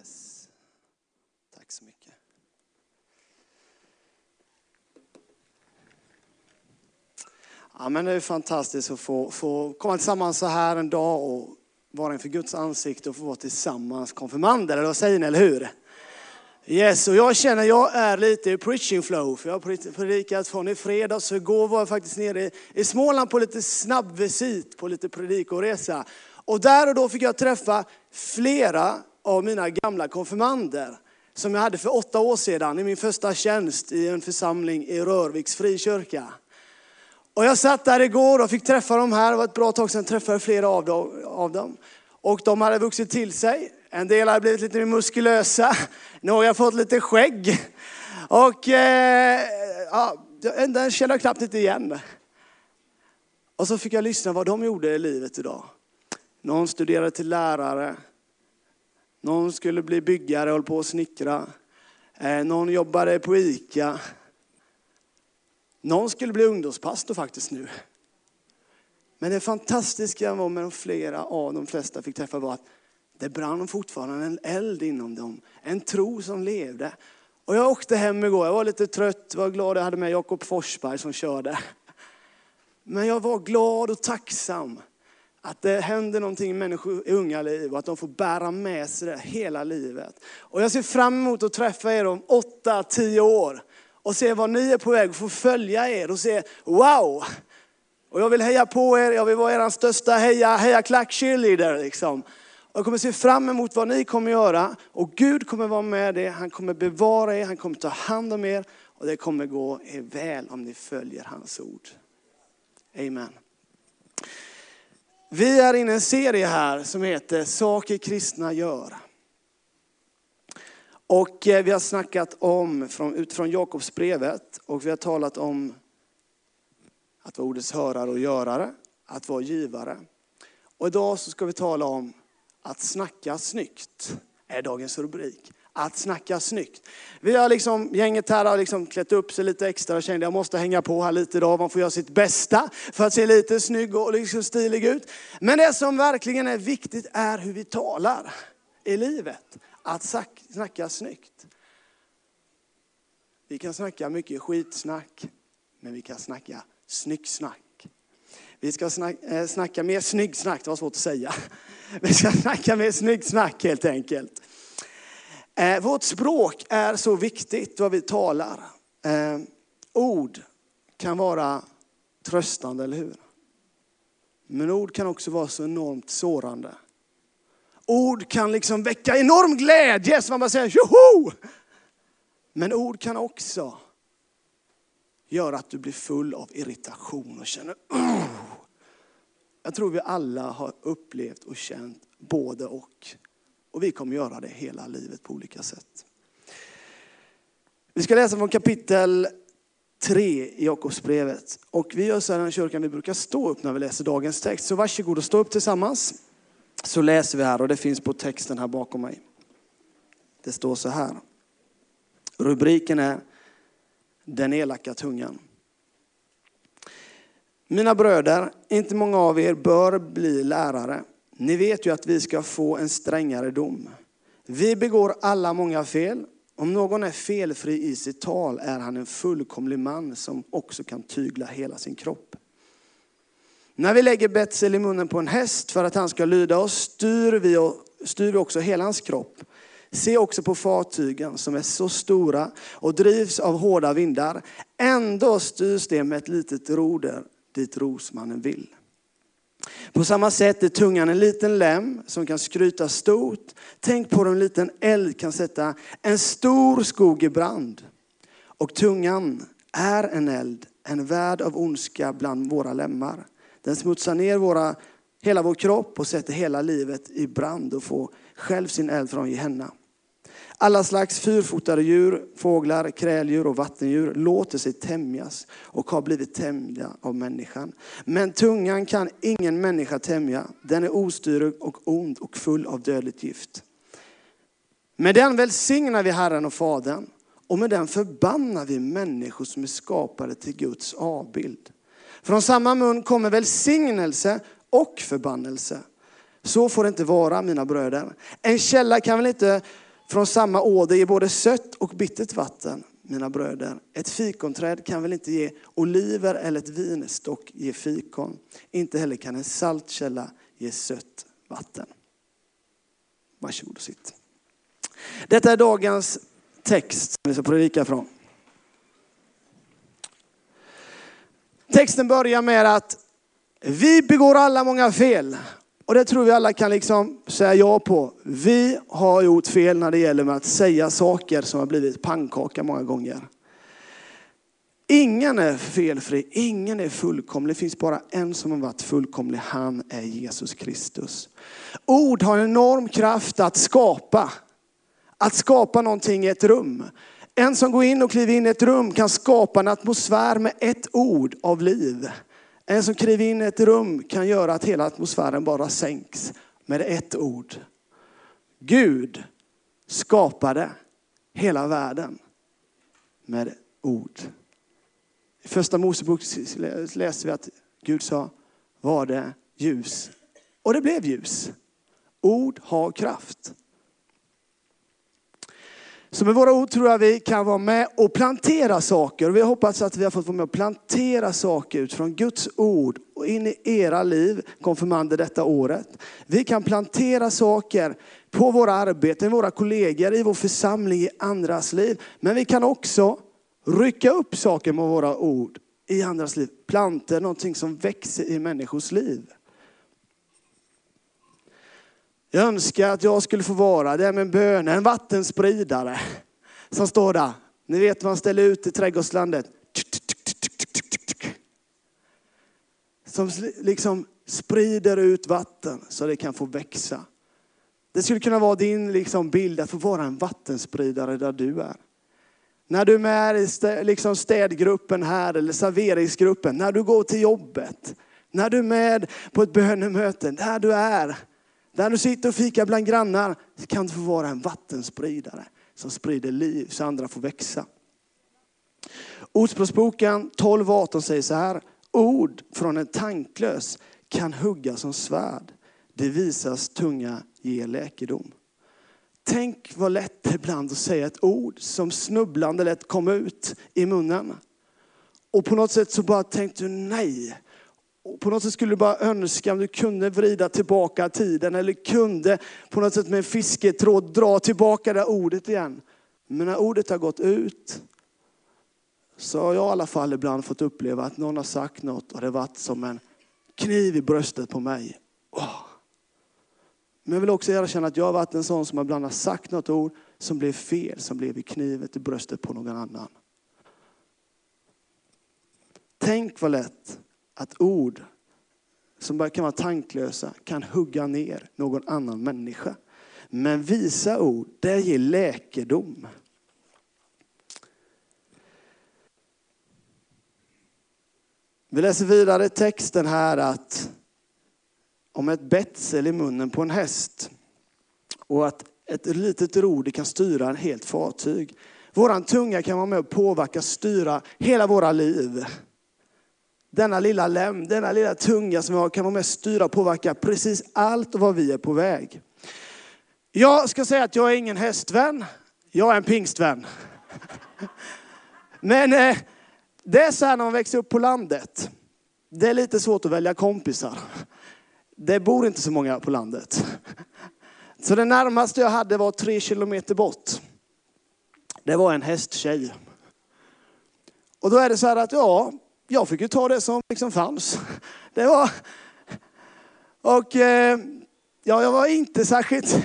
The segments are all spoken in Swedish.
Yes. Tack så mycket. Ja, men det är fantastiskt att få, få komma tillsammans så här en dag och vara inför Guds ansikte och få vara tillsammans konfirmander, eller vad säger ni, eller hur? Yes, och jag känner jag är lite i preaching flow, för jag har predikat från i fredags, så igår var jag faktiskt nere i Småland på lite snabb visit, på lite predikoresa. Och där och då fick jag träffa flera av mina gamla konfirmander som jag hade för åtta år sedan i min första tjänst i en församling i Rörviks frikyrka. Och jag satt där igår och fick träffa dem här, det var ett bra tag sedan jag träffade flera av dem. Och de hade vuxit till sig, en del hade blivit lite mer muskulösa, några har fått lite skägg. Och eh, ja, den känner jag knappt inte igen. Och så fick jag lyssna vad de gjorde i livet idag. Någon studerade till lärare, någon skulle bli byggare, höll på att snickra. Eh, någon jobbade på ICA. Någon skulle bli ungdomspastor faktiskt nu. Men det fantastiska var med de flera av de flesta fick träffa var att det brann fortfarande en eld inom dem. En tro som levde. Och jag åkte hem igår, jag var lite trött, var glad jag hade med Jakob Forsberg som körde. Men jag var glad och tacksam att det händer någonting i människor i unga liv och att de får bära med sig det hela livet. Och jag ser fram emot att träffa er om åtta, tio år och se var ni är på väg och få följa er och se, wow! Och jag vill heja på er, jag vill vara er största heja, heja klack cheerleader liksom. Jag kommer se fram emot vad ni kommer göra och Gud kommer vara med er, han kommer bevara er, han kommer ta hand om er och det kommer gå er väl om ni följer hans ord. Amen. Vi är inne i en serie här som heter Saker kristna gör. Och eh, vi har snackat om, från, utifrån Jakobsbrevet, och vi har talat om att vara ordets hörare och görare, att vara givare. Och idag så ska vi tala om att snacka snyggt, är dagens rubrik att snacka snyggt. Vi har liksom, gänget här har liksom klätt upp sig lite extra och kände jag måste hänga på här lite idag. Man får göra sitt bästa för att se lite snygg och liksom stilig ut. Men det som verkligen är viktigt är hur vi talar i livet. Att snacka snyggt. Vi kan snacka mycket skitsnack, men vi kan snacka snyggsnack. Vi ska snacka, eh, snacka mer snyggsnack, det var svårt att säga. Vi ska snacka mer snyggsnack helt enkelt. Eh, vårt språk är så viktigt, vad vi talar. Eh, ord kan vara tröstande, eller hur? Men ord kan också vara så enormt sårande. Ord kan liksom väcka enorm glädje, så man bara säger tjoho! Men ord kan också göra att du blir full av irritation och känner oh! Jag tror vi alla har upplevt och känt både och. Och vi kommer göra det hela livet på olika sätt. Vi ska läsa från kapitel 3 i Jakobsbrevet. Och vi gör så här i kyrkan, vi brukar stå upp när vi läser dagens text. Så varsågod och stå upp tillsammans. Så läser vi här och det finns på texten här bakom mig. Det står så här. Rubriken är Den elaka tungan. Mina bröder, inte många av er bör bli lärare. Ni vet ju att vi ska få en strängare dom. Vi begår alla många fel. Om någon är felfri i sitt tal är han en fullkomlig man som också kan tygla hela sin kropp. När vi lägger betsel i munnen på en häst för att han ska lyda oss styr vi, styr vi också hela hans kropp. Se också på fartygen som är så stora och drivs av hårda vindar. Ändå styrs det med ett litet roder dit rosmannen vill. På samma sätt är tungan en liten lem som kan skryta stort. Tänk på hur en liten eld kan sätta en stor skog i brand. Och tungan är en eld, en värld av ondska bland våra lemmar. Den smutsar ner våra, hela vår kropp och sätter hela livet i brand och får själv sin eld från Gehenna. Alla slags fyrfotade djur, fåglar, kräldjur och vattendjur låter sig tämjas och har blivit tämjda av människan. Men tungan kan ingen människa tämja. Den är ostyrig och ond och full av dödligt gift. Med den välsignar vi Herren och Fadern och med den förbannar vi människor som är skapade till Guds avbild. Från samma mun kommer välsignelse och förbannelse. Så får det inte vara mina bröder. En källa kan väl inte från samma åder ger både sött och bittert vatten, mina bröder. Ett fikonträd kan väl inte ge oliver eller ett vinstock ge fikon. Inte heller kan en saltkälla ge sött vatten. Varsågod och sitt. Detta är dagens text som vi ska predika från. Texten börjar med att vi begår alla många fel. Och det tror vi alla kan liksom säga ja på. Vi har gjort fel när det gäller med att säga saker som har blivit pannkaka många gånger. Ingen är felfri, ingen är fullkomlig. Det finns bara en som har varit fullkomlig. Han är Jesus Kristus. Ord har en enorm kraft att skapa. Att skapa någonting i ett rum. En som går in och kliver in i ett rum kan skapa en atmosfär med ett ord av liv. En som kliver in i ett rum kan göra att hela atmosfären bara sänks med ett ord. Gud skapade hela världen med ord. I första Mosebok läser vi att Gud sa, var det ljus? Och det blev ljus. Ord har kraft. Så med våra ord tror jag vi kan vara med och plantera saker. Vi hoppas att vi har fått vara med och plantera saker utifrån Guds ord och in i era liv, konfirmander detta året. Vi kan plantera saker på våra arbeten, våra kollegor, i vår församling, i andras liv. Men vi kan också rycka upp saker med våra ord i andras liv. Planter, någonting som växer i människors liv. Jag önskar att jag skulle få vara det med en böne, en vattenspridare. Som står där. Ni vet man ställer ut i trädgårdslandet. Som liksom sprider ut vatten så det kan få växa. Det skulle kunna vara din liksom bild att få vara en vattenspridare där du är. När du är med i liksom städgruppen här eller serveringsgruppen, när du går till jobbet, när du är med på ett bönemöte, där du är. Där du sitter och fikar bland grannar kan du få vara en vattenspridare som sprider liv så andra får växa. Ordspråksboken 12.18 säger så här. Ord från en tanklös kan hugga som svärd. Det visas tunga ger läkedom. Tänk vad lätt det är ibland att säga ett ord som snubblande lätt kom ut i munnen. Och på något sätt så bara tänkte du nej, på något sätt skulle du bara önska om du kunde vrida tillbaka tiden eller kunde på något sätt med en fisketråd dra tillbaka det ordet igen. Men när ordet har gått ut så har jag i alla fall ibland fått uppleva att någon har sagt något och det har varit som en kniv i bröstet på mig. Oh. Men jag vill också erkänna att jag har varit en sån som ibland har sagt något ord som blev fel, som blev i knivet i bröstet på någon annan. Tänk vad lätt att ord som bara kan vara tanklösa kan hugga ner någon annan människa. Men visa ord, det ger läkedom. Vi läser vidare texten här att om ett betsel i munnen på en häst och att ett litet rod kan styra en helt fartyg. Våran tunga kan vara med och påverka, styra hela våra liv. Denna lilla lem, denna lilla tunga som vi har kan vara med och styra och påverka precis allt och vad vi är på väg. Jag ska säga att jag är ingen hästvän. Jag är en pingstvän. Men eh, det är så här när man växer upp på landet. Det är lite svårt att välja kompisar. Det bor inte så många på landet. Så det närmaste jag hade var tre kilometer bort. Det var en hästtjej. Och då är det så här att ja, jag fick ju ta det som liksom fanns. Det var... Och eh, ja, jag var inte särskilt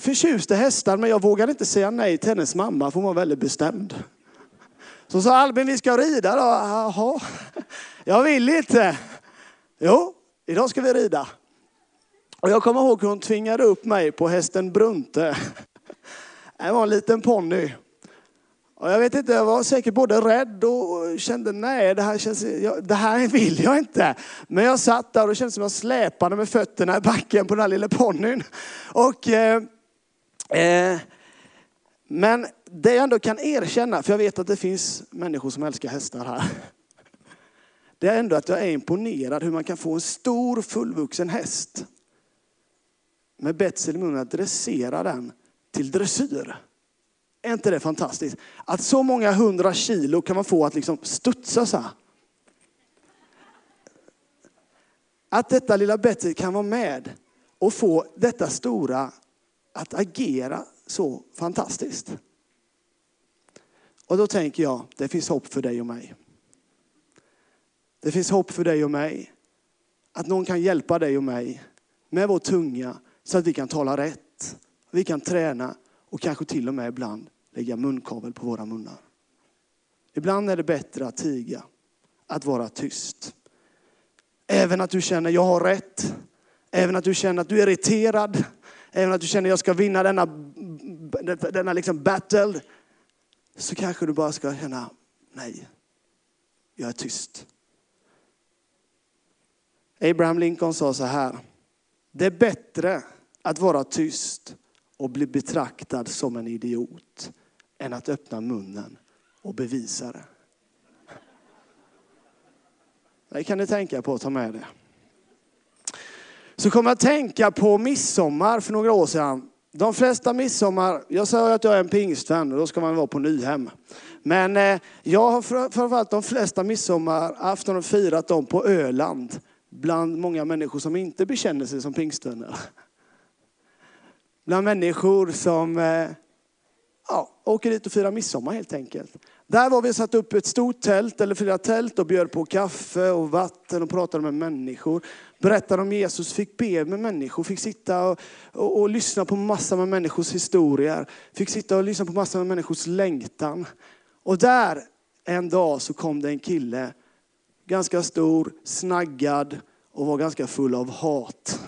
förtjust i hästar, men jag vågade inte säga nej till hennes mamma, för hon var väldigt bestämd. Så sa Albin, vi ska rida då. Jaha, jag vill inte. Jo, idag ska vi rida. Och jag kommer ihåg hur hon tvingade upp mig på hästen Brunte. Det var en liten ponny. Och jag vet inte, jag var säkert både rädd och kände nej, det här, känns, det här vill jag inte. Men jag satt där och det kändes som jag släpade med fötterna i backen på den här lilla ponnyn. Och, eh, eh, men det jag ändå kan erkänna, för jag vet att det finns människor som älskar hästar här. Det är ändå att jag är imponerad hur man kan få en stor fullvuxen häst med betsel i munnen att dressera den till dressyr. Är inte det fantastiskt? Att så många hundra kilo kan man få att liksom studsa så här. Att detta lilla Betty kan vara med och få detta stora att agera så fantastiskt. Och då tänker jag, det finns hopp för dig och mig. Det finns hopp för dig och mig. Att någon kan hjälpa dig och mig med vår tunga så att vi kan tala rätt. Vi kan träna och kanske till och med ibland lägga munkavel på våra munnar. Ibland är det bättre att tiga, att vara tyst. Även att du känner, jag har rätt. Även att du känner att du är irriterad. Även att du känner, jag ska vinna denna, denna liksom battle. Så kanske du bara ska känna, nej, jag är tyst. Abraham Lincoln sa så här, det är bättre att vara tyst och bli betraktad som en idiot än att öppna munnen och bevisa det. Det kan ni tänka på att ta med det. Så kom jag att tänka på midsommar för några år sedan. De flesta midsommar, jag sa att jag är en pingstvän och då ska man vara på Nyhem. Men eh, jag har framförallt de flesta midsommarafton firat dem på Öland. Bland många människor som inte bekänner sig som pingstvänner. Bland människor som eh, ja, åker dit och firar midsommar helt enkelt. Där var vi satt upp ett stort tält, eller flera tält, och bjöd på kaffe och vatten och pratade med människor. Berättade om Jesus, fick be med människor, fick sitta och, och, och lyssna på massor med människors historier. Fick sitta och lyssna på massor med människors längtan. Och där en dag så kom det en kille, ganska stor, snaggad och var ganska full av hat.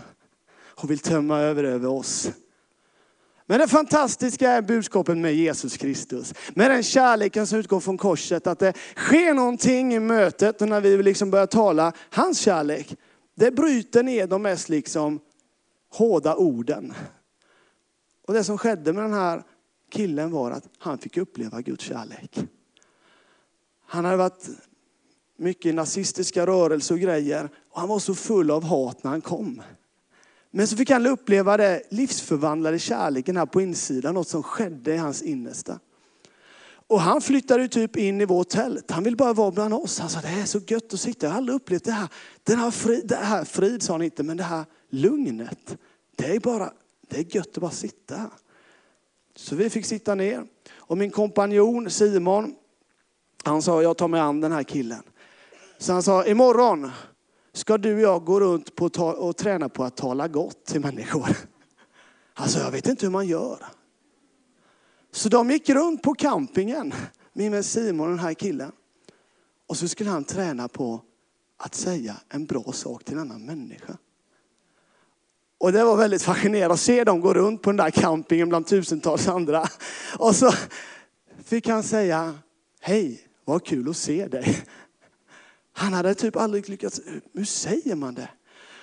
Och vill tömma över över oss. Men det fantastiska är budskapet med Jesus Kristus. Med den kärleken som utgår från korset. Att det sker någonting i mötet och när vi liksom börjar tala hans kärlek. Det bryter ner de mest liksom hårda orden. Och det som skedde med den här killen var att han fick uppleva Guds kärlek. Han hade varit mycket i nazistiska rörelser och grejer. Och han var så full av hat när han kom. Men så fick han uppleva det livsförvandlade kärleken här på insidan, något som skedde i hans innersta. Och han flyttade typ in i vårt tält. Han vill bara vara bland oss. Han sa det är så gött att sitta. Jag har aldrig upplevt det här. Den här frid, det här frid sa han inte, men det här lugnet. Det är bara, det är gött att bara sitta här. Så vi fick sitta ner. Och min kompanjon Simon, han sa jag tar mig an den här killen. Så han sa imorgon ska du och jag gå runt på och träna på att tala gott till människor. Alltså jag vet inte hur man gör. Så de gick runt på campingen, min vän Simon och den här killen. Och så skulle han träna på att säga en bra sak till en annan människa. Och det var väldigt fascinerande att se dem gå runt på den där campingen bland tusentals andra. Och så fick han säga, hej, vad kul att se dig. Han hade typ aldrig lyckats, hur säger man det?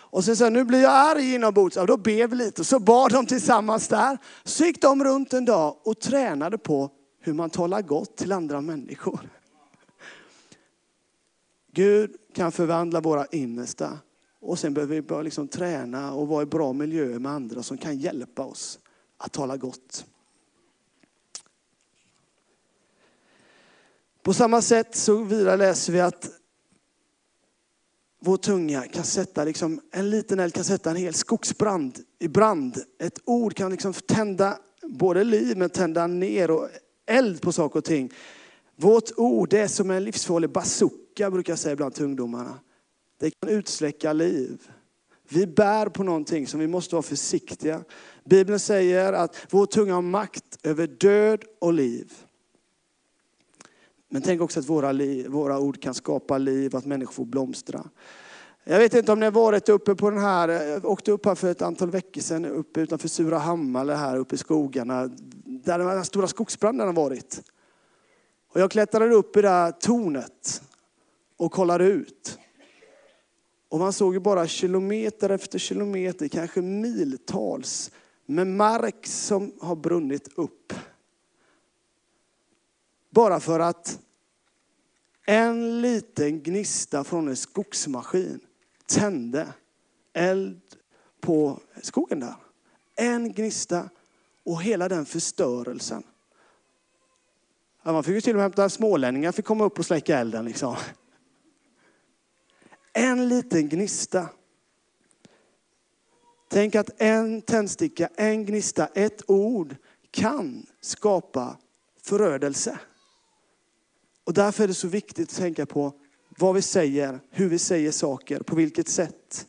Och sen sa nu blir jag arg inombords. då ber vi lite. Så bad de tillsammans där. Så gick de runt en dag och tränade på hur man talar gott till andra människor. Gud kan förvandla våra innersta. Och sen behöver vi bara liksom träna och vara i bra miljöer med andra som kan hjälpa oss att tala gott. På samma sätt så vidare läser vi att vår tunga kan sätta, liksom, en liten eld kan sätta en hel skogsbrand i brand. Ett ord kan liksom tända både liv men tända ner och eld på saker och ting. Vårt ord är som en livsfarlig bazooka brukar jag säga ibland till ungdomarna. Det kan utsläcka liv. Vi bär på någonting som vi måste vara försiktiga. Bibeln säger att vår tunga har makt över död och liv. Men tänk också att våra, liv, våra ord kan skapa liv, att människor får blomstra. Jag vet inte om ni har varit uppe på den här, jag åkte upp här för ett antal veckor sedan uppe utanför Surahammar, eller här uppe i skogarna, där den stora skogsbranden har varit. Och jag klättrade upp i det här tornet och kollade ut. Och man såg ju bara kilometer efter kilometer, kanske miltals, med mark som har brunnit upp. Bara för att en liten gnista från en skogsmaskin tände eld på skogen där. En gnista och hela den förstörelsen. Ja, man fick ju till och med hämta smålänningar fick komma upp och släcka elden. Liksom. En liten gnista. Tänk att en tändsticka, en gnista, ett ord kan skapa förödelse. Och därför är det så viktigt att tänka på vad vi säger, hur vi säger saker, på vilket sätt.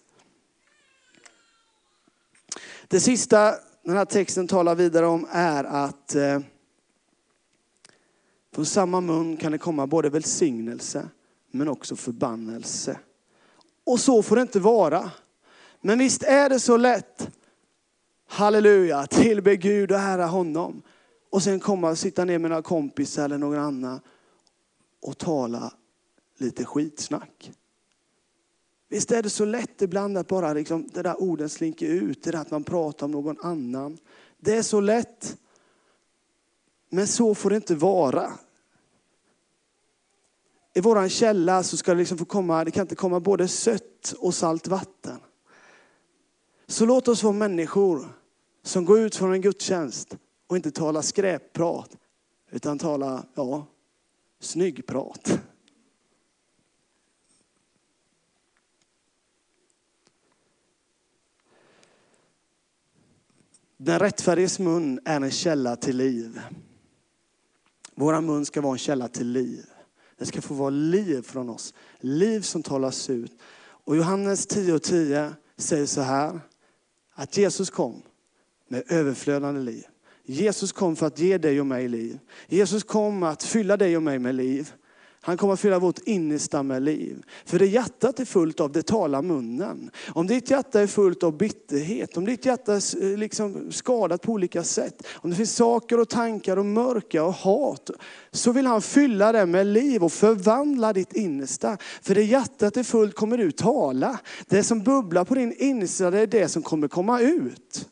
Det sista den här texten talar vidare om är att eh, från samma mun kan det komma både välsignelse men också förbannelse. Och så får det inte vara. Men visst är det så lätt, halleluja, tillbe Gud och ära honom. Och sen komma och sitta ner med några kompisar eller någon annan, och tala lite skitsnack. Visst är det så lätt ibland att bara liksom, det där orden slinker ut, det där att man pratar om någon annan. Det är så lätt. Men så får det inte vara. I våran källa så ska det liksom få komma, det kan inte komma både sött och salt vatten. Så låt oss vara människor som går ut från en gudstjänst och inte talar skräpprat, utan talar, ja, snyggprat. Den rättfärdiges mun är en källa till liv. Vår mun ska vara en källa till liv. Det ska få vara liv från oss. Liv som talas ut. Och Johannes 10 och 10 säger så här, att Jesus kom med överflödande liv. Jesus kom för att ge dig och mig liv. Jesus kom att fylla dig och mig med liv. Han kommer att fylla vårt innersta med liv. För det hjärtat är fullt av, det talar munnen. Om ditt hjärta är fullt av bitterhet, om ditt hjärta är eh, liksom skadat på olika sätt, om det finns saker och tankar och mörka och hat, så vill han fylla det med liv och förvandla ditt innersta. För det hjärtat är fullt kommer du tala. Det som bubblar på din innersta, det är det som kommer komma ut.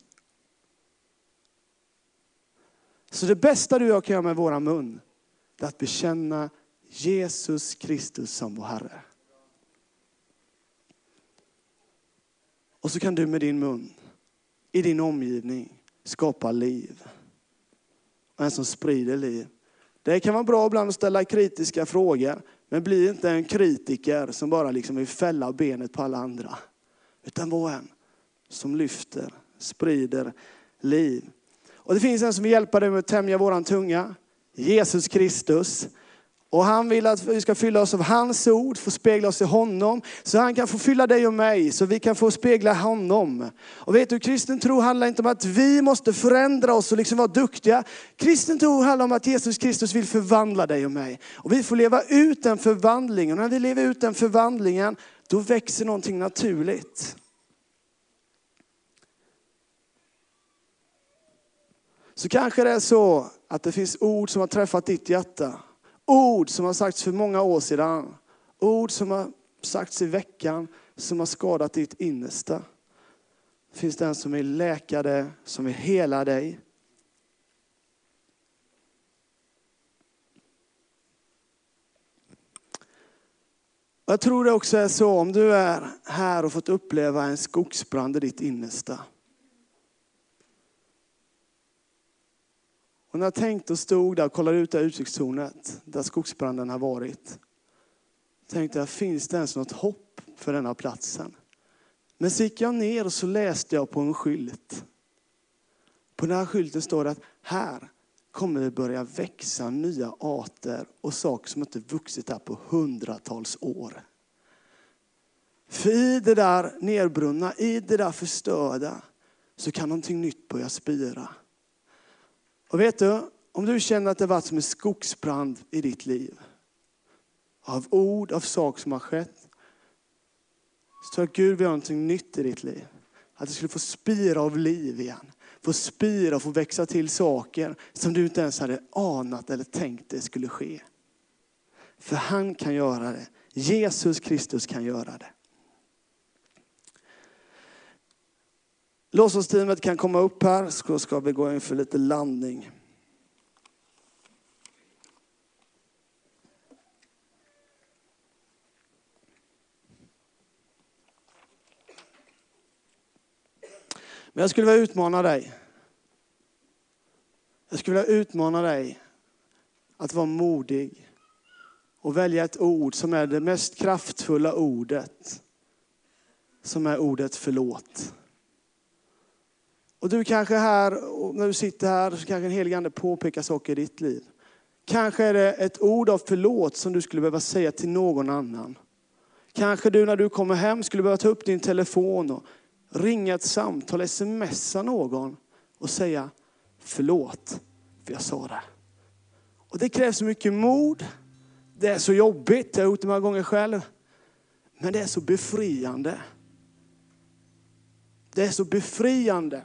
Så det bästa du och jag kan göra med våra mun, det är att bekänna Jesus Kristus som vår Herre. Och så kan du med din mun, i din omgivning, skapa liv. Och en som sprider liv. Det kan vara bra ibland att ställa kritiska frågor, men bli inte en kritiker som bara liksom vill fälla benet på alla andra. Utan var en som lyfter, sprider liv. Och det finns en som vill hjälpa dig med att tämja våran tunga. Jesus Kristus. Och han vill att vi ska fylla oss av hans ord, få spegla oss i honom. Så han kan få fylla dig och mig, så vi kan få spegla honom. Och vet du, kristen tro handlar inte om att vi måste förändra oss och liksom vara duktiga. Kristen tro handlar om att Jesus Kristus vill förvandla dig och mig. Och vi får leva ut den förvandlingen. Och när vi lever ut den förvandlingen, då växer någonting naturligt. Så kanske det är så att det finns ord som har träffat ditt hjärta. Ord som har sagts för många år sedan. Ord som har sagts i veckan som har skadat ditt innersta. Finns det en som vill läka det, som vill hela dig. Jag tror det också är så om du är här och fått uppleva en skogsbrand i ditt innersta. Och när jag tänkte och stod där och kollade ut det utsiktstornet där skogsbranden har varit, tänkte jag, finns det ens något hopp för denna platsen? Men så gick jag ner och så läste jag på en skylt. På den här skylten står det att här kommer det börja växa nya arter och saker som inte vuxit här på hundratals år. För i det där nedbrunna, i det där förstörda, så kan någonting nytt börja spira. Och vet du, om du känner att det varit som en skogsbrand i ditt liv, av ord, av saker som har skett, så tror jag att Gud vill göra någonting nytt i ditt liv. Att du skulle få spira av liv igen. Få spira och få växa till saker som du inte ens hade anat eller tänkt det skulle ske. För han kan göra det. Jesus Kristus kan göra det. Låtsasteamet kan komma upp här så ska vi gå in för lite landning. Men jag skulle vilja utmana dig. Jag skulle vilja utmana dig att vara modig och välja ett ord som är det mest kraftfulla ordet. Som är ordet förlåt. Och du kanske är här, och när du sitter här, så kanske en helig ande påpekar saker i ditt liv. Kanske är det ett ord av förlåt som du skulle behöva säga till någon annan. Kanske du när du kommer hem skulle behöva ta upp din telefon och ringa ett samtal, smsa någon och säga förlåt för jag sa det. Och det krävs så mycket mod. Det är så jobbigt, jag har gjort det många gånger själv. Men det är så befriande. Det är så befriande.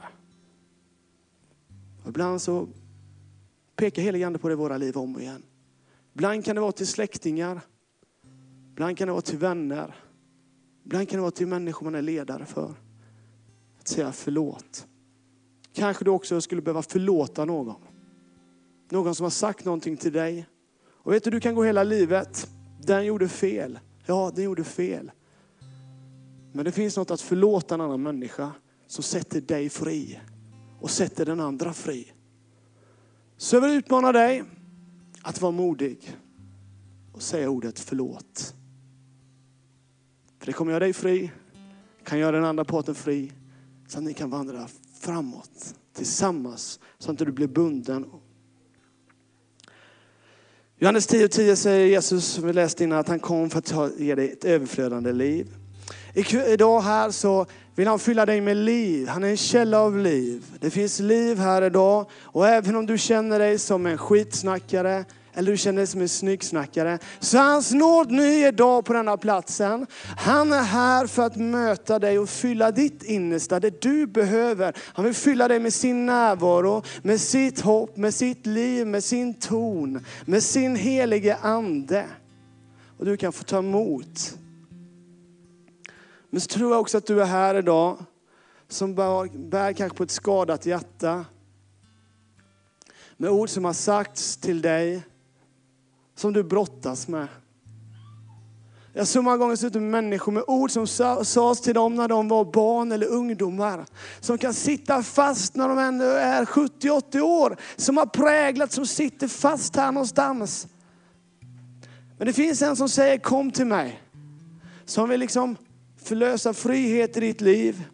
Och ibland så pekar helig ande på det i våra liv om och igen. Ibland kan det vara till släktingar. Ibland kan det vara till vänner. Ibland kan det vara till människor man är ledare för. Att säga förlåt. Kanske du också skulle behöva förlåta någon. Någon som har sagt någonting till dig. Och vet du, du kan gå hela livet. Den gjorde fel. Ja, den gjorde fel. Men det finns något att förlåta en annan människa som sätter dig fri och sätter den andra fri. Så jag vill utmana dig att vara modig och säga ordet förlåt. För det kommer göra dig fri, kan göra den andra parten fri, så att ni kan vandra framåt tillsammans, så att du inte blir bunden. Johannes 10 och 10 säger Jesus, som vi läste innan, att han kom för att ge dig ett överflödande liv. Idag här så vill han fylla dig med liv. Han är en källa av liv. Det finns liv här idag. Och även om du känner dig som en skitsnackare, eller du känner dig som en snyggsnackare, så är hans nåd ny idag på denna platsen. Han är här för att möta dig och fylla ditt innersta, det du behöver. Han vill fylla dig med sin närvaro, med sitt hopp, med sitt liv, med sin ton, med sin helige ande. Och du kan få ta emot men så tror jag också att du är här idag som bär, bär kanske på ett skadat hjärta. Med ord som har sagts till dig, som du brottas med. Jag har så många gånger suttit med människor med ord som sades till dem när de var barn eller ungdomar. Som kan sitta fast när de ännu är 70-80 år. Som har präglat, som sitter fast här någonstans. Men det finns en som säger kom till mig. Som vill liksom förlösa frihet i ditt liv.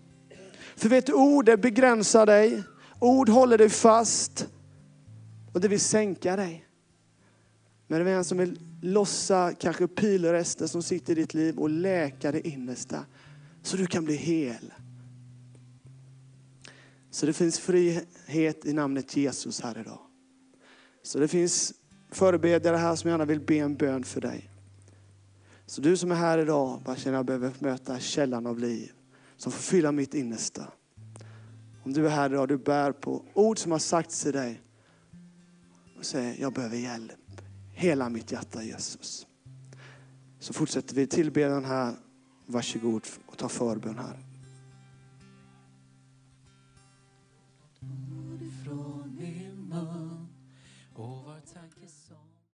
För vet du, ord begränsar dig. Ord håller dig fast. Och det vill sänka dig. Men det är en som vill lossa kanske pilrester som sitter i ditt liv och läka det innersta. Så du kan bli hel. Så det finns frihet i namnet Jesus här idag. Så det finns förebedjare här som gärna vill be en bön för dig. Så du som är här idag, bara känner att jag behöver möta källan av liv som får fylla mitt innersta. Om du är här idag, du bär på ord som har sagts till dig och säger, jag behöver hjälp. Hela mitt hjärta Jesus. Så fortsätter vi tillbedjan här. Varsågod och ta förbön här.